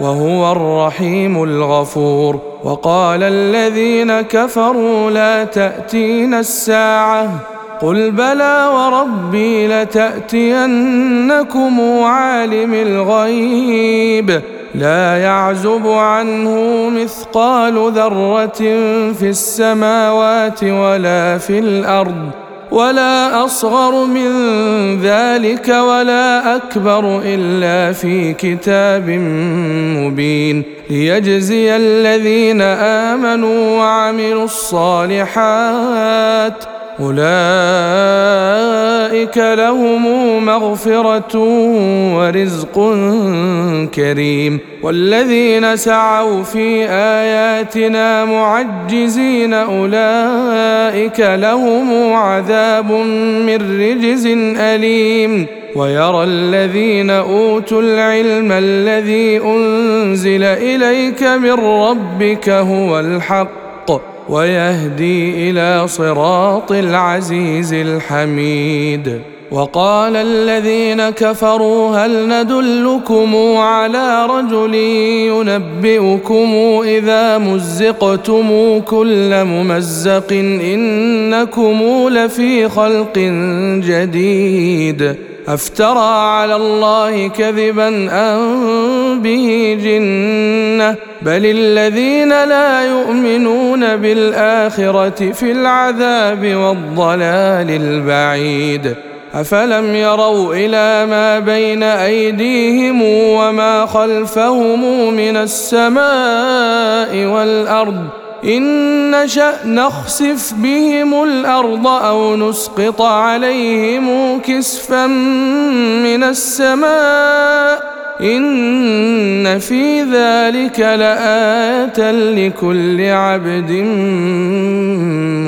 وهو الرحيم الغفور. وقال الذين كفروا لا تاتين الساعة. قل بلى وربي لتأتينكم عالم الغيب. لا يعزب عنه مثقال ذرة في السماوات ولا في الأرض. ولا أصغر من ذلك ولا أكبر إلا في كتاب مبين ليجزي الذين آمنوا وعملوا الصالحات أولئك لهم مغفرة ورزق كريم والذين سعوا في آياتنا معجزين أولئك لهم عذاب من رجز أليم ويرى الذين أوتوا العلم الذي أنزل إليك من ربك هو الحق ويهدي إلى صراط العزيز الحميد. وقال الذين كفروا هل ندلكم على رجل ينبئكم إذا مزقتم كل ممزق إنكم لفي خلق جديد. أفترى على الله كذبا ام به جنة بل الذين لا يؤمنون بالآخرة في العذاب والضلال البعيد. أفلم يروا إلى ما بين أيديهم وما خلفهم من السماء والأرض. إن نشأ نخسف بهم الأرض أو نسقط عليهم كسفا من السماء. إن في ذلك لآية لكل عبد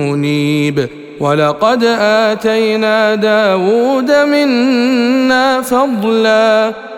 منيب. ولقد آتينا داود منا فضلا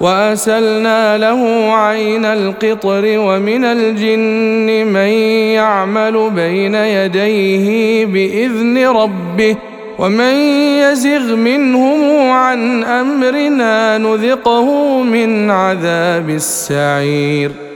وأسلنا له عين القطر ومن الجن من يعمل بين يديه بإذن ربه ومن يزغ منهم عن أمرنا نذقه من عذاب السعير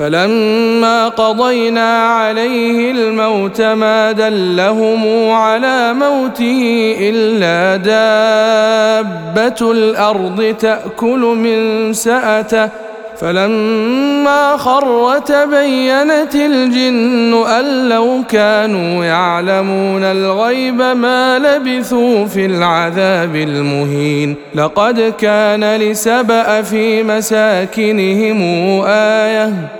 فلما قضينا عليه الموت ما دلهم على موته إلا دابة الأرض تأكل من سأته. فلما خر تبينت الجن أن لو كانوا يعلمون الغيب ما لبثوا في العذاب المهين. لقد كان لسبأ في مساكنهم آية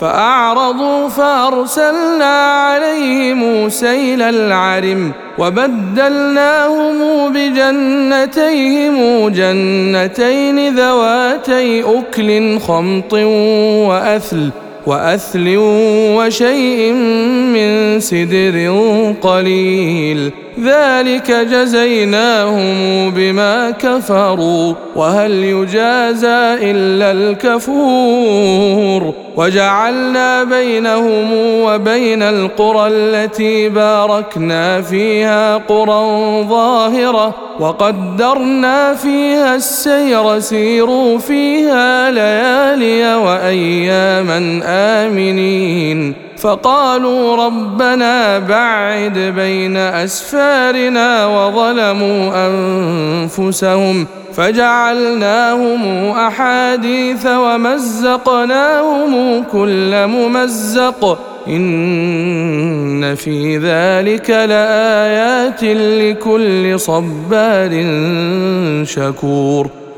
فأعرضوا فأرسلنا عليهم سيل العرم وبدلناهم بجنتيهم جنتين ذواتي أكل خمط وأثل وأثل وشيء من سدر قليل. ذلك جزيناهم بما كفروا وهل يجازى إلا الكفور. وجعلنا بينهم وبين القرى التي باركنا فيها قرى ظاهرة وقدرنا فيها السير سيروا فيها ليالي وأياما آمنين. فقالوا ربنا بعد بين أسفارنا وظلموا أنفسهم فجعلناهم أحاديث ومزقناهم كل ممزق إن في ذلك لآيات لكل صبار شكور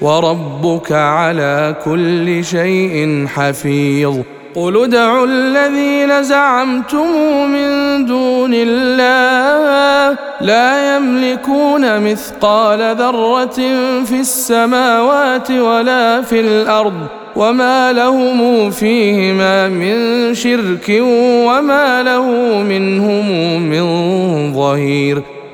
وربك على كل شيء حفيظ. قل ادعوا الذين زعمتم من دون الله لا يملكون مثقال ذرة في السماوات ولا في الأرض وما لهم فيهما من شرك وما له منهم من ظهير.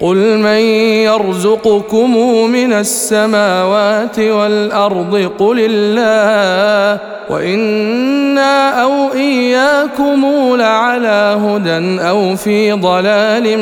قل من يرزقكم من السماوات والارض قل الله وأنا أو اياكم لعلى هدى أو في ضلال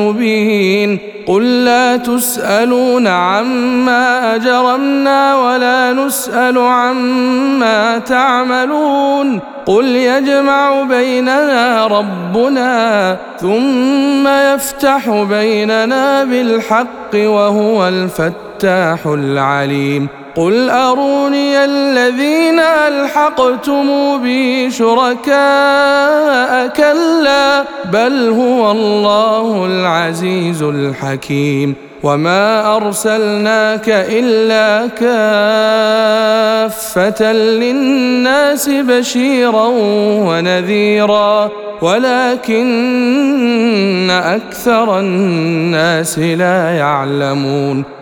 مبين قل لا تسألون عما أجرمنا ولا نسأل عما تعملون قل يجمع بيننا ربنا ثم يفتح بيننا بالحق وهو الفتاح العليم قل أروني الذين ألحقتم بي شركاء كلا بل هو الله العزيز الحكيم وما أرسلناك إلا كافة للناس بشيرا ونذيرا ولكن أكثر الناس لا يعلمون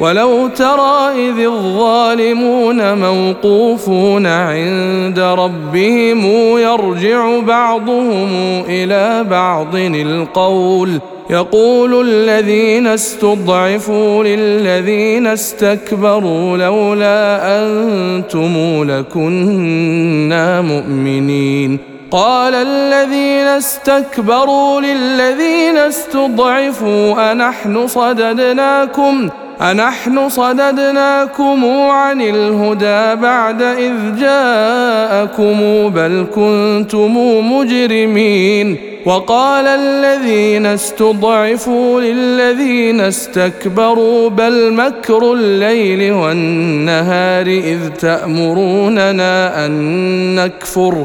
ولو ترى اذ الظالمون موقوفون عند ربهم يرجع بعضهم إلى بعض القول يقول الذين استضعفوا للذين استكبروا لولا أنتم لكنا مؤمنين قال الذين استكبروا للذين استضعفوا انحن صددناكم أنحن صددناكم عن الهدى بعد إذ جاءكم بل كنتم مجرمين وقال الذين استضعفوا للذين استكبروا بل مكر الليل والنهار إذ تأمروننا أن نكفر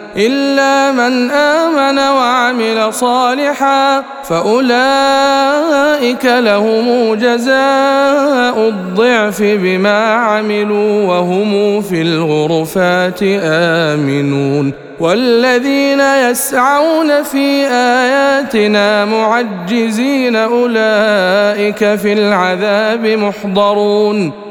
إلا من آمن وعمل صالحا فأولئك لهم جزاء الضعف بما عملوا وهم في الغرفات آمنون والذين يسعون في آياتنا معجزين أولئك في العذاب محضرون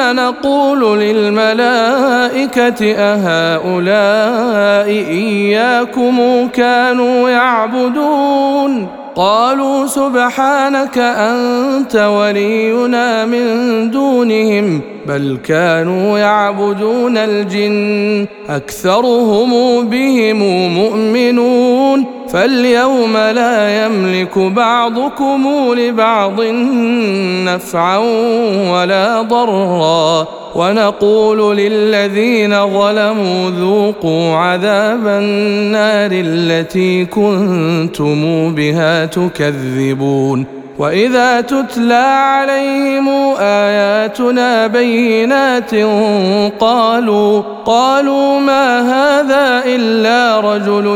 نقول للملائكة أهؤلاء إياكم كانوا يعبدون؟ قالوا سبحانك أنت ولينا من دونهم بل كانوا يعبدون الجن أكثرهم بهم مؤمنون. فاليوم لا يملك بعضكم لبعض نفعا ولا ضرا ونقول للذين ظلموا ذوقوا عذاب النار التي كنتم بها تكذبون وإذا تتلى عليهم آياتنا بينات قالوا قالوا ما هذا إلا رجل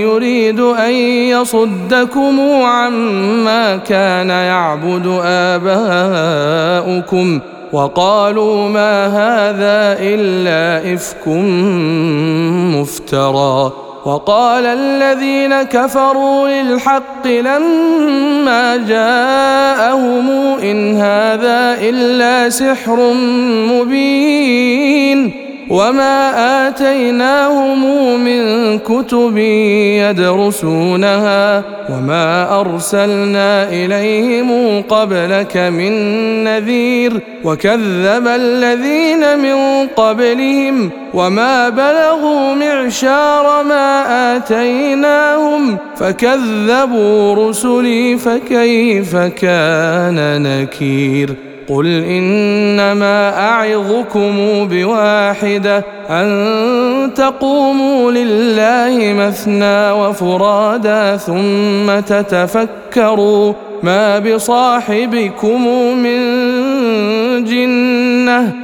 يريد أن يصدكم عما كان يعبد آباؤكم وقالوا ما هذا إلا إفك مفترى وقال الذين كفروا للحق لما جاءهم إن هذا إلا سحر مبين وما اتيناهم من كتب يدرسونها وما ارسلنا اليهم قبلك من نذير وكذب الذين من قبلهم وما بلغوا معشار ما اتيناهم فكذبوا رسلي فكيف كان نكير قل انما اعظكم بواحده ان تقوموا لله مثنى وفرادا ثم تتفكروا ما بصاحبكم من جنه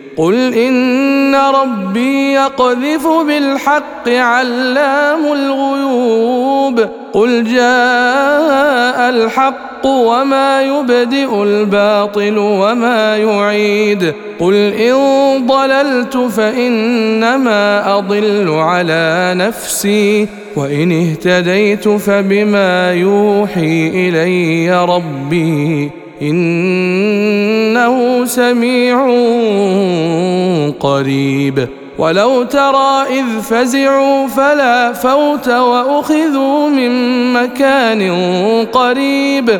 قل ان ربي يقذف بالحق علام الغيوب قل جاء الحق وما يبدئ الباطل وما يعيد قل ان ضللت فانما اضل على نفسي وان اهتديت فبما يوحي الي ربي إنه سميع قريب. ولو ترى إذ فزعوا فلا فوت وأخذوا من مكان قريب.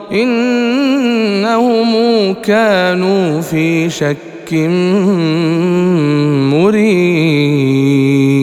إنهم كانوا في شك مريب.